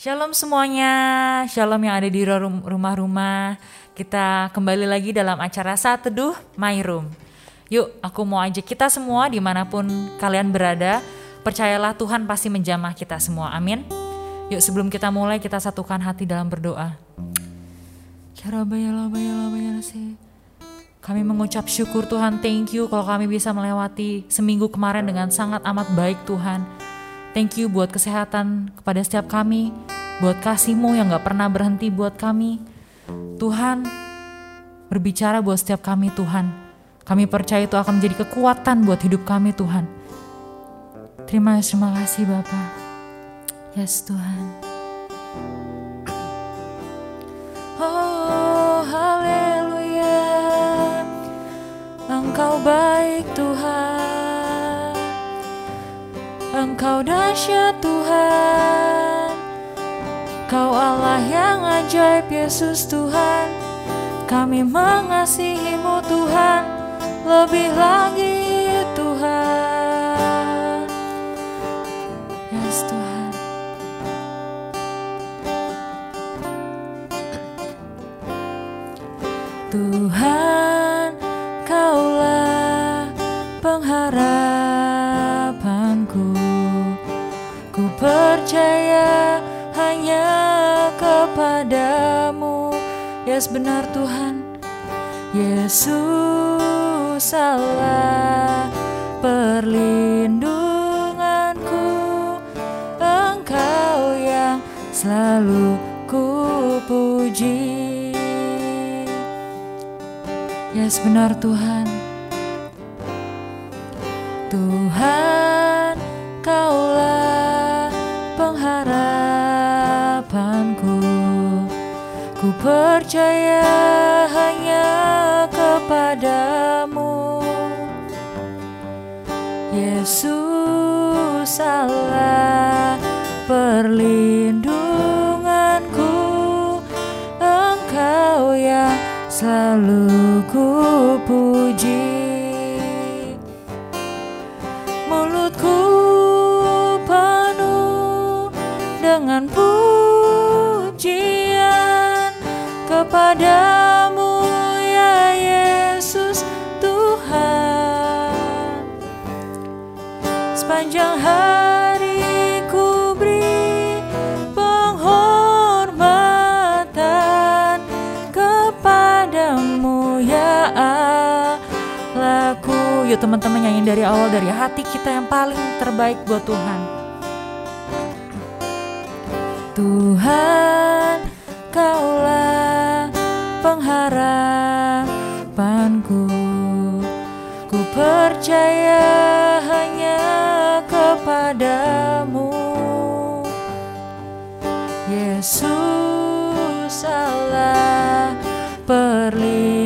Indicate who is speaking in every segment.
Speaker 1: Shalom semuanya, shalom yang ada di rum- rumah-rumah. Kita kembali lagi dalam acara Saat Teduh My Room. Yuk, aku mau ajak kita semua di mana pun kalian berada, percayalah Tuhan pasti menjamah kita semua, amin. Yuk sebelum kita mulai kita satukan hati dalam berdoa. Kami mengucap syukur Tuhan, thank you kalau kami bisa melewati seminggu kemarin dengan sangat amat baik Tuhan. Thank you buat kesehatan kepada setiap kami, buat kasihmu yang gak pernah berhenti buat kami. Tuhan, berbicara buat setiap kami Tuhan. Kami percaya itu akan menjadi kekuatan buat hidup kami Tuhan. Terima kasih, terima kasih Bapak. Yes Tuhan. Oh, haleluya. Engkau baik Tuhan. Engkau dahsyat Tuhan. Kau Allah yang ajaib Yesus Tuhan. Kami mengasihimu Tuhan. Lebih lagi Yes benar Tuhan. Yesus Allah perlindunganku Engkau yang selalu ku puji Yes benar Tuhan. Tuhan kaulah percaya hanya kepadamu. Yesus Allah perlindunganku. Engkau yang selalu ku kepadamu ya Tuhan. Sepanjang hari ya teman-teman nyanyi dari awal dari hati kita yang paling terbaik buat Tuhan. Tuhan kaulah pengharapanku. Ku percaya hanya kepadamu. Yesus Allah perlindunganku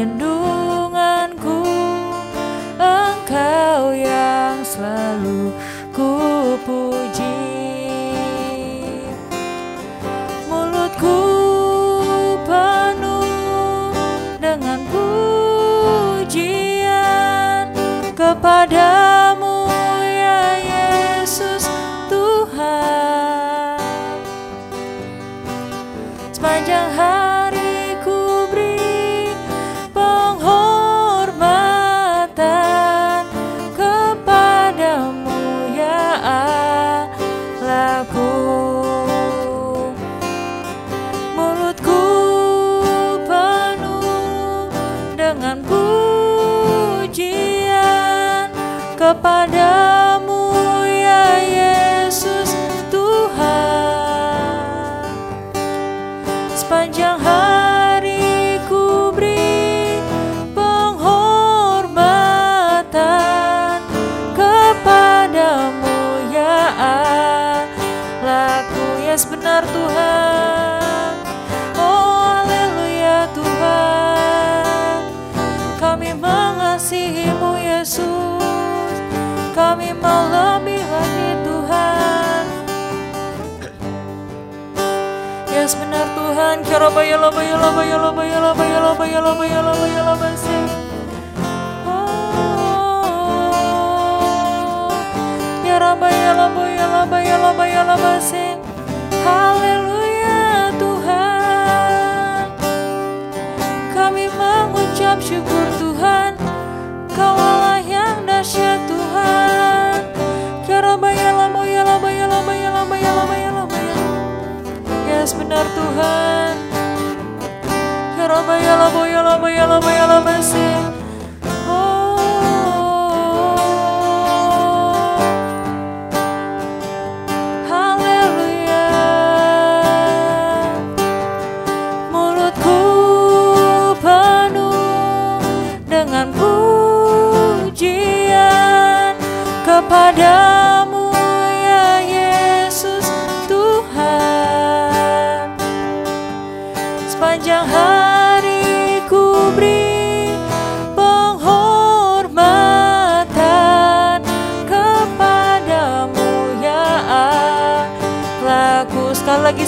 Speaker 1: Labaya labaya labaya labaya labaya labaya labaya labaya labaya labaya Haleluya Tuhan Kami mengucap syukur Tuhan Kau Allah yang dahsyat Tuhan Yarabaya labaya labaya labaya labaya labaya Yes benar Tuhan. Ya Rabbi, ya Rabbi, ya Rabbi, ya Rabbi, ya Rabbi,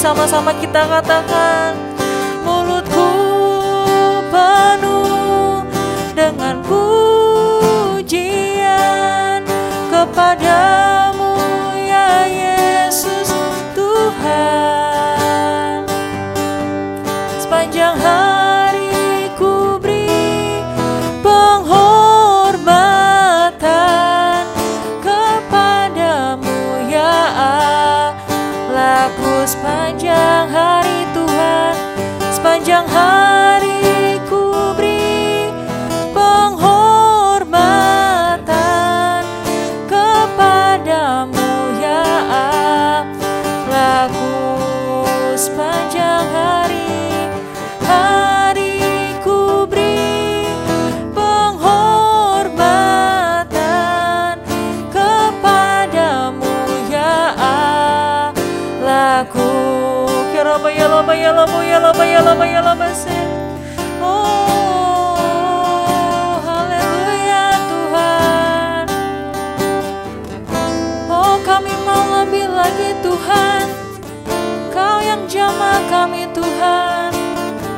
Speaker 1: sama-sama kita katakan ya lama ya lama ya lama ya lama ya lama Oh haleluya Tuhan Oh kami mau lebih lagi Tuhan Kau yang jamah kami Tuhan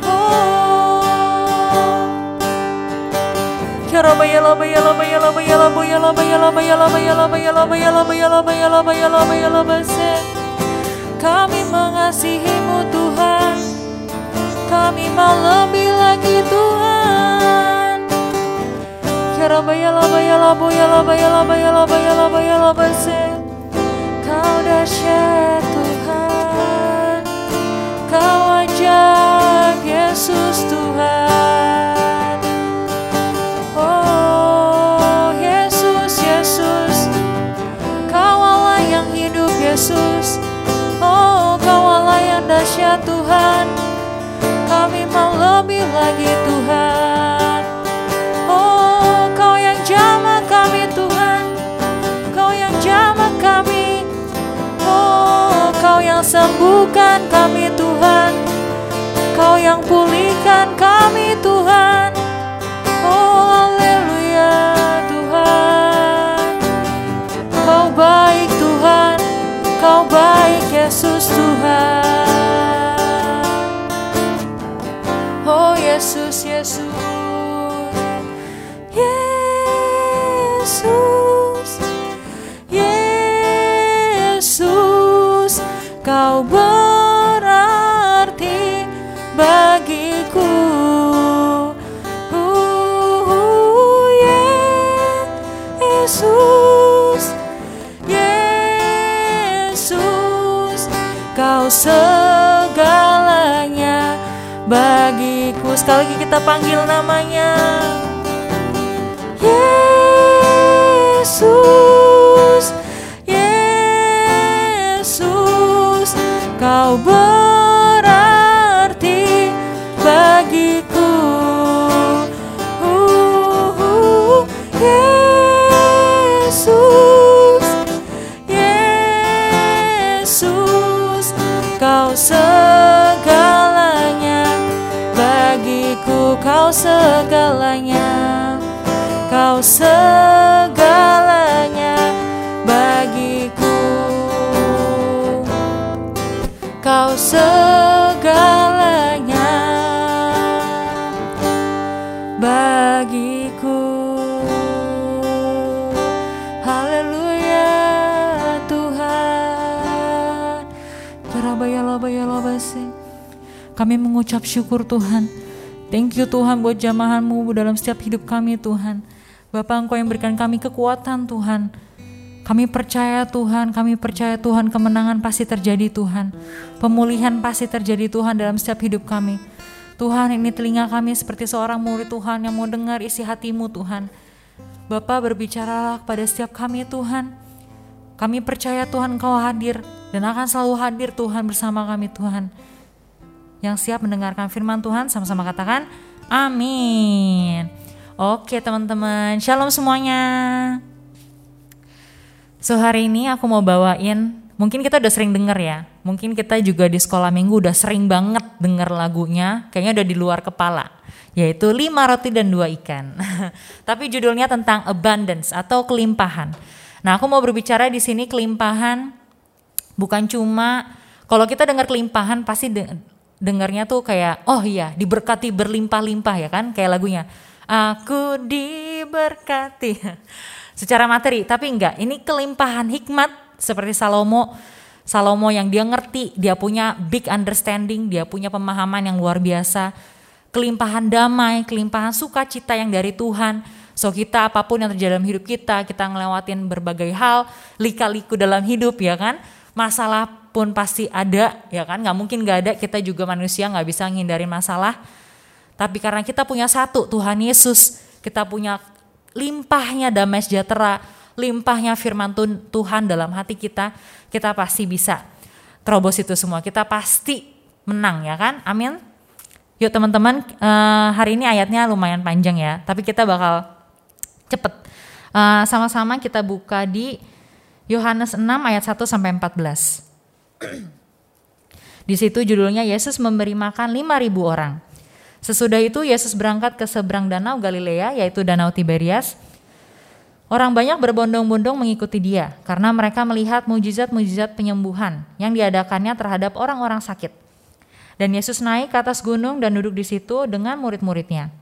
Speaker 1: Oh Ya Rabbi ya Rabbi ya Rabbi ya Rabbi ya Rabbi ya Rabbi ya Rabbi ya Rabbi ya Rabbi ya Rabbi ya Rabbi ya Rabbi ya ya ya kami mengasihimu Tuhan. Kami mau lebih lagi Tuhan Kau dahsyat Tuhan. Kau ajaib. Berarti bagiku. Uh, Yesus Yesus Kau segalanya bagiku. Sekali lagi kita panggil namanya Kau berarti bagiku. Uh, Yesus Yesus Kau segalanya. Bagiku Kau segalanya. Kau segalanya segalanya bagiku Haleluya Tuhan Kami mengucap syukur Tuhan Thank you Tuhan buat jamahanmu dalam setiap hidup kami Tuhan. Bapak Engkau yang berikan kami kekuatan Tuhan. Kami percaya Tuhan, kami percaya Tuhan kemenangan pasti terjadi Tuhan. Pemulihan pasti terjadi Tuhan dalam setiap hidup kami. Tuhan ini telinga kami seperti seorang murid Tuhan yang mau dengar isi hatimu Tuhan. Bapak berbicaralah kepada setiap kami Tuhan. Kami percaya Tuhan Engkau hadir dan akan selalu hadir Tuhan bersama kami Tuhan yang siap mendengarkan firman Tuhan sama-sama katakan amin. Oke teman-teman, shalom semuanya. So hari ini aku mau bawain, mungkin kita udah sering denger ya, mungkin kita juga di sekolah minggu udah sering banget denger lagunya, kayaknya udah di luar kepala, yaitu lima roti dan dua ikan. Tapi judulnya tentang abundance atau kelimpahan. Nah aku mau berbicara di sini kelimpahan bukan cuma kalau kita dengar kelimpahan pasti dengarnya tuh kayak oh iya diberkati berlimpah-limpah ya kan kayak lagunya aku diberkati secara materi. Tapi enggak ini kelimpahan hikmat seperti Salomo. Salomo yang dia ngerti dia punya big understanding dia punya pemahaman yang luar biasa. Kelimpahan damai kelimpahan sukacita yang dari Tuhan. So kita apa pun yang terjadi dalam hidup kita kita ngelewatin berbagai hal lika-liku dalam hidup ya kan? Masalah pun pasti ada ya kan? Nggak mungkin nggak ada kita juga manusia nggak bisa menghindari masalah. Tapi karena kita punya satu Tuhan Yesus kita punya limpahnya damai sejahtera limpahnya firman Tuhan dalam hati kita kita pasti bisa terobos itu semua. Kita pasti menang ya kan? Amin. Yuk teman-teman uh, hari ini ayatnya lumayan panjang ya tapi kita bakal cepet. Uh, sama-sama kita buka di Yohanes 6 ayat 1 sampai 14 di situ judulnya Yesus memberi makan 5.000 orang. Sesudah itu Yesus berangkat ke seberang danau Galilea yaitu danau Tiberias. Orang banyak berbondong-bondong mengikuti dia karena mereka melihat mujizat-mujizat penyembuhan yang diadakannya terhadap orang-orang sakit. Dan Yesus naik ke atas gunung dan duduk di situ dengan murid-muridnya.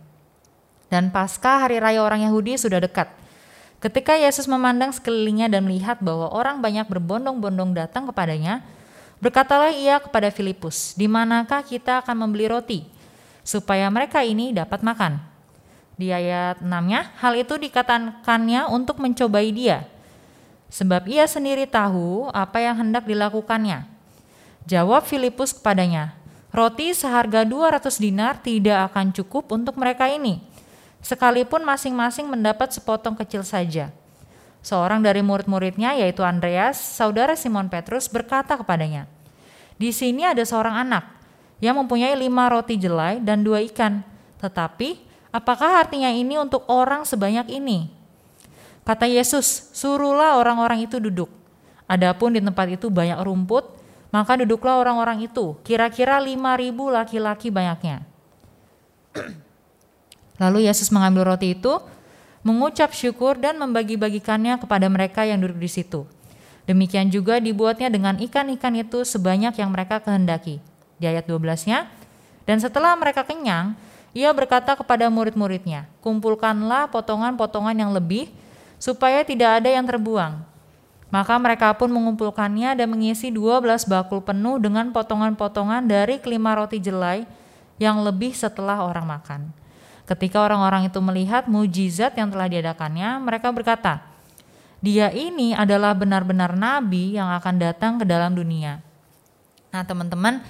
Speaker 1: Dan pasca hari raya orang Yahudi sudah dekat. Ketika Yesus memandang sekelilingnya dan melihat bahwa orang banyak berbondong-bondong datang kepadanya, Berkatalah ia kepada Filipus, di manakah kita akan membeli roti, supaya mereka ini dapat makan. Di ayat 6-nya, hal itu dikatakannya untuk mencobai dia, sebab ia sendiri tahu apa yang hendak dilakukannya. Jawab Filipus kepadanya, roti seharga 200 dinar tidak akan cukup untuk mereka ini, sekalipun masing-masing mendapat sepotong kecil saja. Seorang dari murid-muridnya yaitu Andreas, saudara Simon Petrus berkata kepadanya, Di sini ada seorang anak yang mempunyai lima roti jelai dan dua ikan. Tetapi apakah artinya ini untuk orang sebanyak ini? Kata Yesus, suruhlah orang-orang itu duduk. Adapun di tempat itu banyak rumput, maka duduklah orang-orang itu, kira-kira lima ribu laki-laki banyaknya. Lalu Yesus mengambil roti itu, mengucap syukur dan membagi-bagikannya kepada mereka yang duduk di situ. Demikian juga dibuatnya dengan ikan-ikan itu sebanyak yang mereka kehendaki. Di ayat 12-nya, dan setelah mereka kenyang, ia berkata kepada murid-muridnya, kumpulkanlah potongan-potongan yang lebih, supaya tidak ada yang terbuang. Maka mereka pun mengumpulkannya dan mengisi 12 bakul penuh dengan potongan-potongan dari kelima roti jelai yang lebih setelah orang makan. Ketika orang-orang itu melihat mujizat yang telah diadakannya, mereka berkata, "Dia ini adalah benar-benar nabi yang akan datang ke dalam dunia." Nah, teman-teman,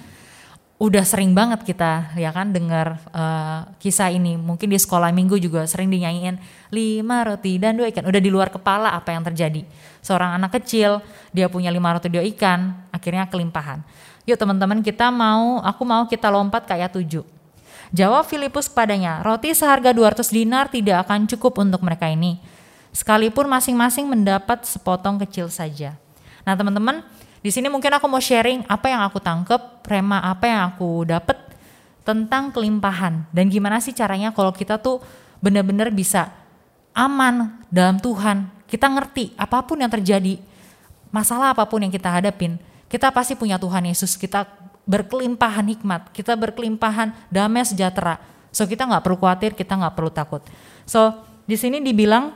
Speaker 1: udah sering banget kita ya kan dengar uh, kisah ini. Mungkin di sekolah minggu juga sering dinyanyiin lima roti dan dua ikan. Udah di luar kepala apa yang terjadi. Seorang anak kecil dia punya lima roti dua ikan, akhirnya kelimpahan. Yuk teman-teman kita mau, aku mau kita lompat ke ayat 7. Jawab Filipus kepadanya, roti seharga 200 dinar tidak akan cukup untuk mereka ini. Sekalipun masing-masing mendapat sepotong kecil saja. Nah teman-teman, di sini mungkin aku mau sharing apa yang aku tangkep, rema apa yang aku dapat tentang kelimpahan. Dan gimana sih caranya kalau kita tuh benar-benar bisa aman dalam Tuhan. Kita ngerti apa pun yang terjadi, masalah apa pun yang kita hadapin, kita pasti punya Tuhan Yesus. Kita berkelimpahan hikmat, kita berkelimpahan damai sejahtera. So kita nggak perlu khawatir, kita nggak perlu takut. So di sini dibilang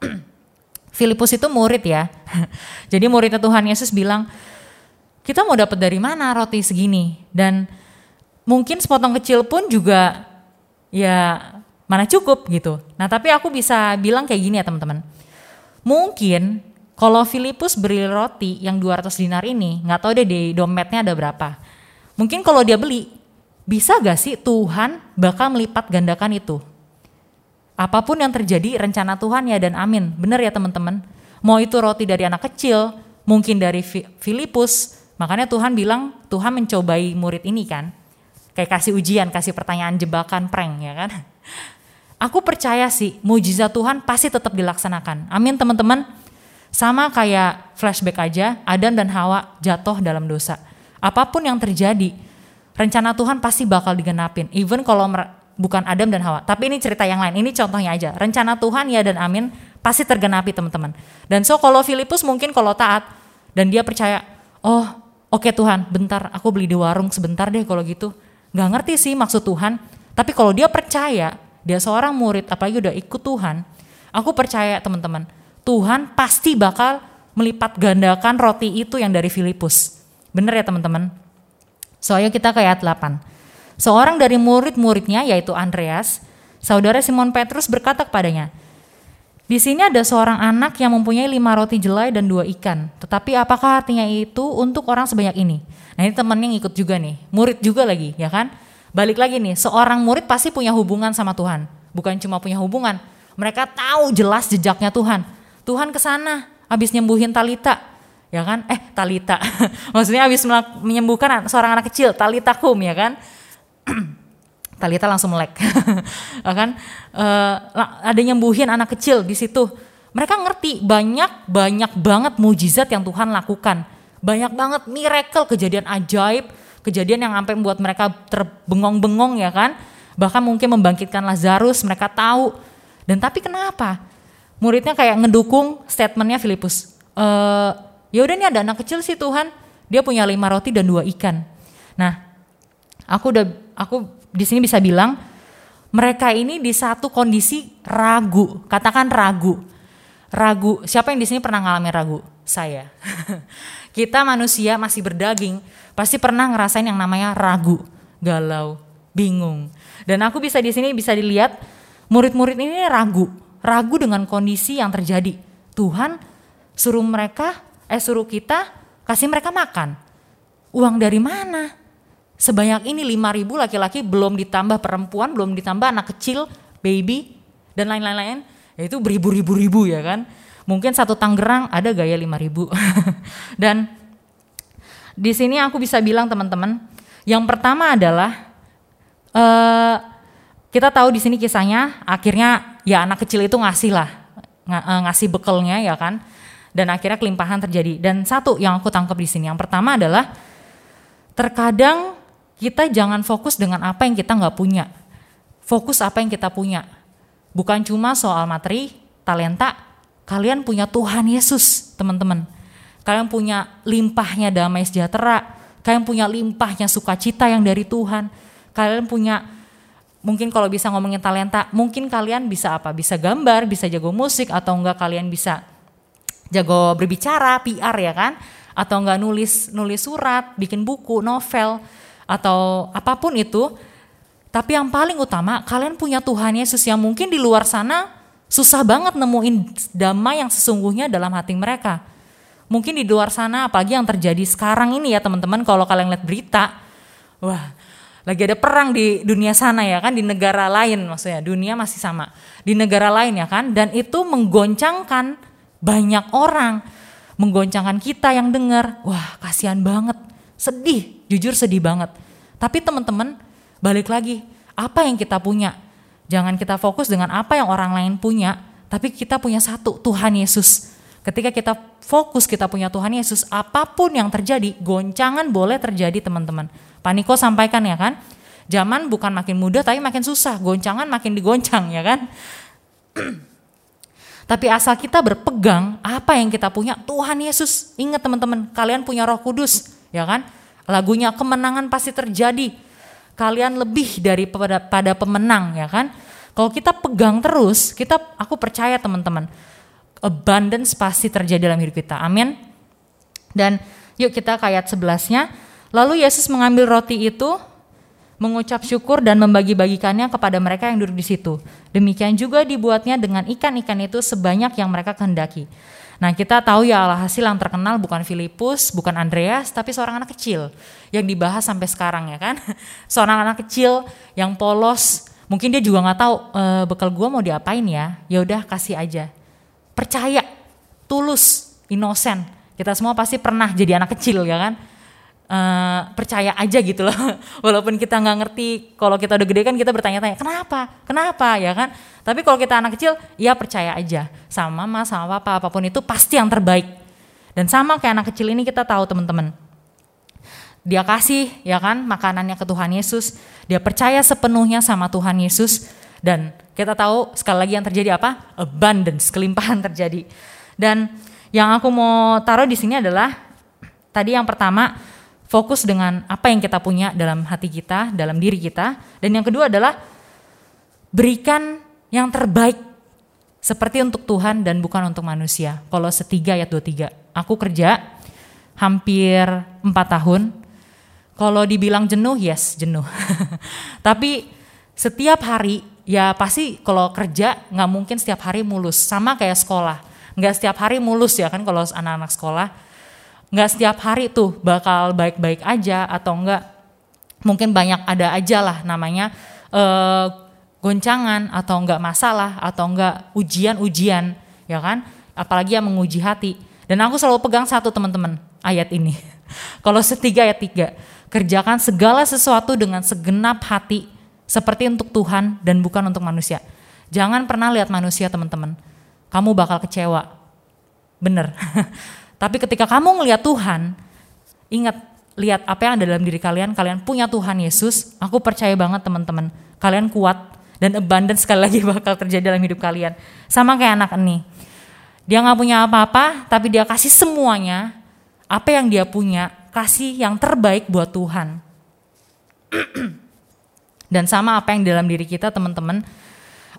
Speaker 1: Filipus itu murid ya. Jadi muridnya Tuhan Yesus bilang, kita mau dapat dari mana roti segini? Dan mungkin sepotong kecil pun juga ya mana cukup gitu. Nah tapi aku bisa bilang kayak gini ya teman-teman. Mungkin kalau Filipus beli roti yang 200 dinar ini, nggak tahu deh di dompetnya ada berapa. Mungkin kalau dia beli, bisa gak sih Tuhan bakal melipat gandakan itu? Apa pun yang terjadi, rencana Tuhan ya dan amin. Bener ya teman-teman? Mau itu roti dari anak kecil, mungkin dari Filipus, makanya Tuhan bilang, Tuhan mencobai murid ini kan. Kayak kasih ujian, kasih pertanyaan jebakan, prank ya kan. Aku percaya sih, mujizat Tuhan pasti tetap dilaksanakan. Amin teman-teman. Sama kayak flashback aja, Adam dan Hawa jatuh dalam dosa. Apa pun yang terjadi, rencana Tuhan pasti bakal digenapin. Even kalau bukan Adam dan Hawa. Tapi ini cerita yang lain. Ini contohnya aja. Rencana Tuhan ya dan amin pasti tergenapi teman-teman. Dan so kalau Filipus mungkin kalau taat dan dia percaya, oh oke okay, Tuhan, bentar aku beli di warung sebentar deh kalau gitu. Gak ngerti sih maksud Tuhan. Tapi kalau dia percaya, dia seorang murid apalagi udah ikut Tuhan, aku percaya teman-teman, Tuhan pasti bakal melipat gandakan roti itu yang dari Filipus. Bener ya teman-teman? Soalnya kita ke ayat 8. Seorang dari murid-muridnya yaitu Andreas, saudara Simon Petrus berkata kepadanya, di sini ada seorang anak yang mempunyai lima roti jelai dan dua ikan. Tetapi apakah artinya itu untuk orang sebanyak ini? Nah ini temannya ngikut juga nih, murid juga lagi, ya kan? Balik lagi nih, seorang murid pasti punya hubungan sama Tuhan. Bukan cuma punya hubungan, mereka tahu jelas jejaknya Tuhan. Tuhan ke sana, habis nyembuhin Talita, ya kan? Eh Talita, maksudnya habis menyembuhkan seorang anak kecil, Talita kum, ya kan? Talita langsung melek, ya kan? Uh, ada nyembuhin anak kecil di situ. Mereka ngerti banyak banyak banget mujizat yang Tuhan lakukan, banyak banget miracle, kejadian ajaib, kejadian yang sampai membuat mereka terbengong-bengong ya kan? Bahkan mungkin membangkitkan Lazarus, mereka tahu. Dan tapi kenapa? Muridnya kayak ngedukung statementnya Filipus. E, ya udah nih ada anak kecil sih Tuhan, dia punya lima roti dan dua ikan. Nah, aku udah aku di sini bisa bilang mereka ini di satu kondisi ragu, katakan ragu. Ragu, siapa yang di sini pernah ngalamin ragu? Saya. Kita manusia masih berdaging, pasti pernah ngerasain yang namanya ragu, galau, bingung. Dan aku bisa di sini bisa dilihat murid-murid ini ragu, ragu dengan kondisi yang terjadi. Tuhan suruh mereka, eh suruh kita kasih mereka makan. Uang dari mana? Sebanyak ini 5 ribu laki-laki belum ditambah perempuan, belum ditambah anak kecil, baby dan lain-lain ya itu beribu-ribu-ribu ya kan. Mungkin satu Tangerang ada gaya 5 ribu. dan di sini aku bisa bilang teman-teman, yang pertama adalah uh, kita tahu di sini kisahnya akhirnya ya anak kecil itu ngasih lah eh, ngasih bekalnya ya kan dan akhirnya kelimpahan terjadi dan satu yang aku tangkap di sini yang pertama adalah terkadang kita jangan fokus dengan apa yang kita nggak punya. Fokus apa yang kita punya. Bukan cuma soal materi, talenta. Kalian punya Tuhan Yesus, teman-teman. Kalian punya limpahnya damai sejahtera. Kalian punya limpahnya sukacita yang dari Tuhan. Kalian punya mungkin kalau bisa ngomongin talenta, mungkin kalian bisa apa? Bisa gambar, bisa jago musik atau enggak kalian bisa jago berbicara, PR ya kan? Atau enggak nulis nulis surat, bikin buku, novel atau apa pun itu. Tapi yang paling utama, kalian punya Tuhan Yesus yang mungkin di luar sana susah banget nemuin damai yang sesungguhnya dalam hati mereka. Mungkin di luar sana, apalagi yang terjadi sekarang ini ya teman-teman, kalau kalian lihat berita, wah lagi ada perang di dunia sana ya kan, di negara lain maksudnya, dunia masih sama. Di negara lain ya kan, dan itu menggoncangkan banyak orang, menggoncangkan kita yang dengar, wah kasihan banget, sedih, jujur sedih banget. Tapi teman-teman, balik lagi, apa yang kita punya? Jangan kita fokus dengan apa yang orang lain punya, tapi kita punya satu, Tuhan Yesus. Ketika kita fokus kita punya Tuhan Yesus, apa pun yang terjadi, goncangan boleh terjadi teman-teman. Paniko sampaikan ya kan, zaman bukan makin mudah tapi makin susah, goncangan makin digoncang ya kan. Tapi asal kita berpegang apa yang kita punya, Tuhan Yesus. Ingat teman-teman, kalian punya Roh Kudus, ya kan? Lagunya kemenangan pasti terjadi. Kalian lebih dari pada, pada pemenang ya kan. Kalau kita pegang terus, kita aku percaya teman-teman, abundance pasti terjadi dalam hidup kita. Amin. Dan yuk kita ke ayat 11-nya. Lalu Yesus mengambil roti itu, mengucap syukur dan membagi-bagikannya kepada mereka yang duduk di situ. Demikian juga dibuatnya dengan ikan-ikan itu sebanyak yang mereka kehendaki. Nah kita tahu ya alhasil yang terkenal bukan Filipus, bukan Andreas, tapi seorang anak kecil yang dibahas sampai sekarang ya kan. Seorang anak kecil yang polos, mungkin dia juga nggak tahu e, bekal gua mau diapain ya. Ya udah kasih aja. Percaya, tulus, inosen. Kita semua pasti pernah jadi anak kecil ya kan uh, percaya aja gitu loh. Walaupun kita nggak ngerti, kalau kita udah gede kan kita bertanya-tanya, kenapa, kenapa ya kan? Tapi kalau kita anak kecil, ya percaya aja sama mama, sama papa, apa pun itu pasti yang terbaik. Dan sama kayak anak kecil ini kita tahu teman-teman. Dia kasih ya kan makanannya ke Tuhan Yesus, dia percaya sepenuhnya sama Tuhan Yesus dan kita tahu sekali lagi yang terjadi apa? Abundance, kelimpahan terjadi. Dan yang aku mau taruh di sini adalah tadi yang pertama fokus dengan apa yang kita punya dalam hati kita, dalam diri kita. Dan yang kedua adalah berikan yang terbaik seperti untuk Tuhan dan bukan untuk manusia. Kalau setiga ayat 23. Aku kerja hampir empat tahun. Kalau dibilang jenuh, yes jenuh. Tapi setiap hari ya pasti kalau kerja nggak mungkin setiap hari mulus. Sama kayak sekolah. Nggak setiap hari mulus ya kan kalau anak-anak sekolah nggak setiap hari tuh bakal baik-baik aja atau enggak mungkin banyak ada aja lah namanya eh, goncangan atau enggak masalah atau enggak ujian-ujian ya kan? Apalagi yang menguji hati. Dan aku selalu pegang satu teman-teman ayat ini. Kalau setiga ayat tiga. Kerjakan segala sesuatu dengan segenap hati seperti untuk Tuhan dan bukan untuk manusia. Jangan pernah lihat manusia teman-teman. Kamu bakal kecewa. Bener Tapi ketika kamu ngelihat Tuhan, ingat lihat apa yang ada dalam diri kalian, kalian punya Tuhan Yesus, aku percaya banget teman-teman, kalian kuat dan abundance sekali lagi bakal terjadi dalam hidup kalian. Sama kayak anak ini. Dia nggak punya apa-apa, tapi dia kasih semuanya, apa yang dia punya, kasih yang terbaik buat Tuhan. dan sama apa yang dalam diri kita teman-teman,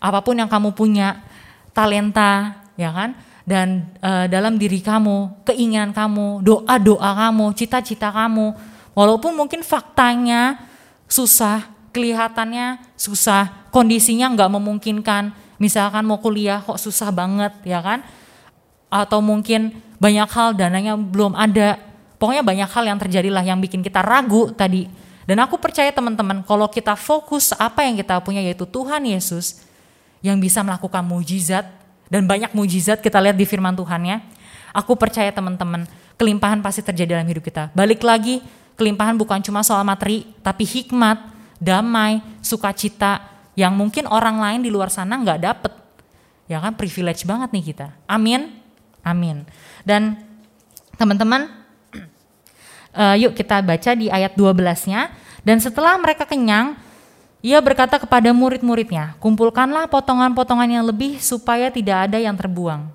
Speaker 1: apa pun yang kamu punya, talenta, ya kan? Dan uh, dalam diri kamu, keinginan kamu, doa-doa kamu, cita-cita kamu, walaupun mungkin faktanya susah, kelihatannya susah, kondisinya nggak memungkinkan, misalkan mau kuliah kok susah banget, ya kan? Atau mungkin banyak hal dananya belum ada, pokoknya banyak hal yang terjadilah yang bikin kita ragu tadi. Dan aku percaya teman-teman, kalau kita fokus apa yang kita punya yaitu Tuhan Yesus yang bisa melakukan mujizat, dan banyak mujizat kita lihat di firman Tuhan ya. Aku percaya teman-teman, kelimpahan pasti terjadi dalam hidup kita. Balik lagi, kelimpahan bukan cuma soal materi, tapi hikmat, damai, sukacita yang mungkin orang lain di luar sana nggak dapet. Ya kan, privilege banget nih kita. Amin, amin. Dan teman-teman, uh, yuk kita baca di ayat 12-nya. Dan setelah mereka kenyang, ia berkata kepada murid-muridnya, "Kumpulkanlah potongan-potongan yang lebih supaya tidak ada yang terbuang."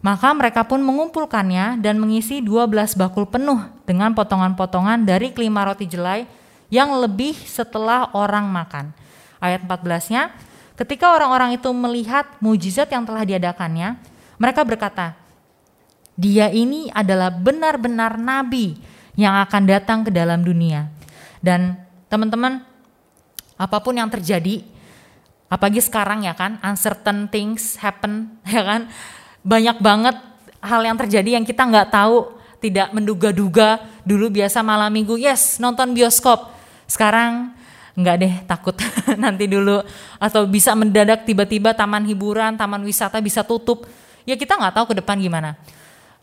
Speaker 1: Maka mereka pun mengumpulkannya dan mengisi 12 bakul penuh dengan potongan-potongan dari kelima roti jelai yang lebih setelah orang makan. Ayat 14-nya, ketika orang-orang itu melihat mujizat yang telah diadakannya, mereka berkata, "Dia ini adalah benar-benar nabi yang akan datang ke dalam dunia." Dan teman-teman, apa pun yang terjadi, apalagi sekarang ya kan, uncertain things happen, ya kan, banyak banget hal yang terjadi yang kita nggak tahu, tidak menduga-duga. Dulu biasa malam minggu, yes nonton bioskop, sekarang nggak deh takut nanti dulu atau bisa mendadak tiba-tiba taman hiburan, taman wisata bisa tutup. Ya kita nggak tahu ke depan gimana.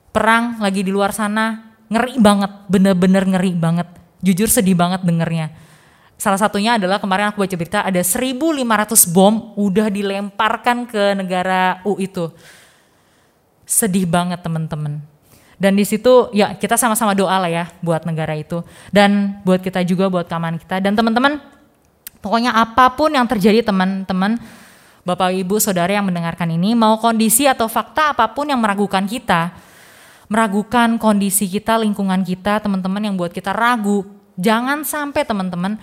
Speaker 1: Perang lagi di luar sana ngeri banget, bener-bener ngeri banget. Jujur sedih banget dengernya Salah satunya adalah kemarin aku baca berita ada 1.500 bom udah dilemparkan ke negara U itu. Sedih banget teman-teman. Dan di situ ya kita sama-sama doa lah ya buat negara itu dan buat kita juga buat keamanan kita dan teman-teman pokoknya apa pun yang terjadi teman-teman Bapak Ibu Saudara yang mendengarkan ini mau kondisi atau fakta apa pun yang meragukan kita meragukan kondisi kita lingkungan kita teman-teman yang buat kita ragu jangan sampai teman-teman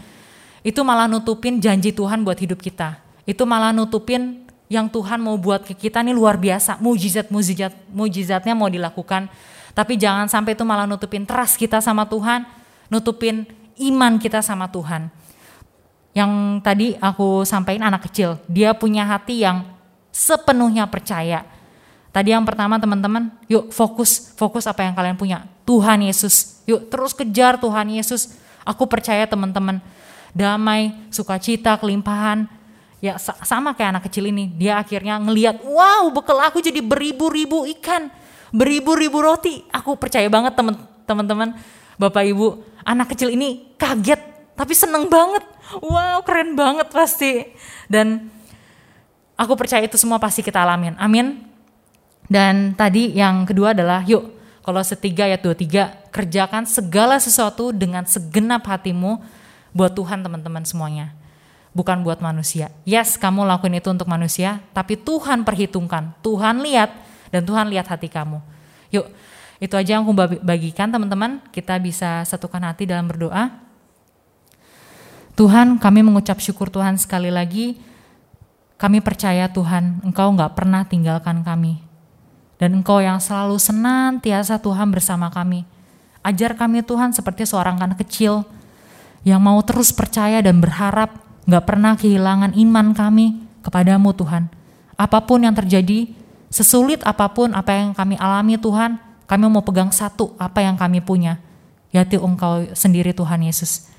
Speaker 1: itu malah nutupin janji Tuhan buat hidup kita. Itu malah nutupin yang Tuhan mau buat ke kita nih luar biasa, mujizat mujizat mujizatnya mau dilakukan. Tapi jangan sampai itu malah nutupin trust kita sama Tuhan, nutupin iman kita sama Tuhan. yang tadi aku sampaikan anak kecil, dia punya hati yang sepenuhnya percaya. Tadi yang pertama teman-teman, yuk fokus, fokus apa yang kalian punya. Tuhan Yesus, yuk terus kejar Tuhan Yesus. Aku percaya teman-teman, damai, sukacita, kelimpahan, ya sama kayak anak kecil ini. Dia akhirnya ngeliat, wow bekal aku jadi beribu-ribu ikan, beribu-ribu roti. Aku percaya banget teman-teman, Bapak Ibu, anak kecil ini kaget, tapi seneng banget. Wow keren banget pasti. Dan Aku percaya itu semua pasti kita alamin. Amin. Dan tadi yang kedua adalah yuk kalau setiga ya dua tiga kerjakan segala sesuatu dengan segenap hatimu buat Tuhan teman-teman semuanya. Bukan buat manusia. Yes, kamu lakuin itu untuk manusia, tapi Tuhan perhitungkan. Tuhan lihat dan Tuhan lihat hati kamu. Yuk, itu aja yang aku bagikan teman-teman. Kita bisa satukan hati dalam berdoa. Tuhan, kami mengucap syukur Tuhan sekali lagi kami percaya Tuhan, Engkau nggak pernah tinggalkan kami. Dan Engkau yang selalu senantiasa Tuhan bersama kami. Ajar kami Tuhan seperti seorang anak kecil yang mau terus percaya dan berharap nggak pernah kehilangan iman kami kepadamu Tuhan. Apa pun yang terjadi, sesulit apa pun apa yang kami alami Tuhan, kami mau pegang satu apa yang kami punya, yaitu Engkau sendiri Tuhan Yesus.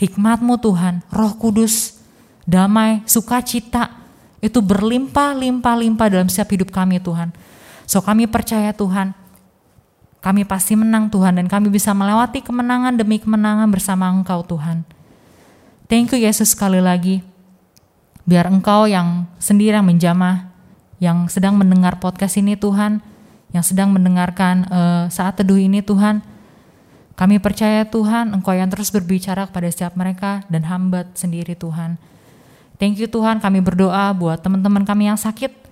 Speaker 1: Hikmatmu Tuhan, roh kudus, damai, sukacita itu berlimpah-limpah-limpah dalam setiap hidup kami Tuhan. So kami percaya Tuhan, kami pasti menang Tuhan dan kami bisa melewati kemenangan demi kemenangan bersama Engkau Tuhan. Thank you Yesus sekali lagi. Biar Engkau yang sendiri yang menjamah, yang sedang mendengar podcast ini Tuhan, yang sedang mendengarkan uh, saat teduh ini Tuhan, kami percaya Tuhan, Engkau yang terus berbicara kepada setiap mereka dan hamba sendiri Tuhan. Thank you Tuhan, kami berdoa buat teman-teman kami yang sakit,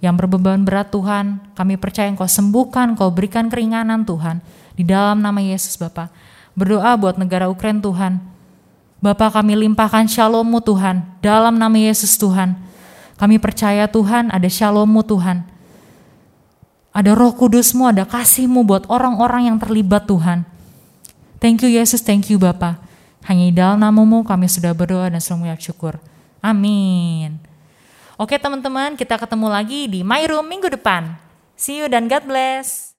Speaker 1: yang berbeban berat Tuhan. Kami percaya Engkau sembuhkan, Engkau berikan keringanan Tuhan. Di dalam nama Yesus Bapak. Berdoa buat negara Ukraina Tuhan. Bapak kami limpahkan shalommu Tuhan. Dalam nama Yesus Tuhan. Kami percaya Tuhan ada shalommu Tuhan. Ada roh kudusmu, ada kasihmu buat orang-orang yang terlibat Tuhan. Thank you Yesus, thank you Bapak. Hanya di dalam namamu kami sudah berdoa dan selalu syukur. Amin. Oke teman-teman, kita ketemu lagi di My Room minggu depan. See you dan God bless.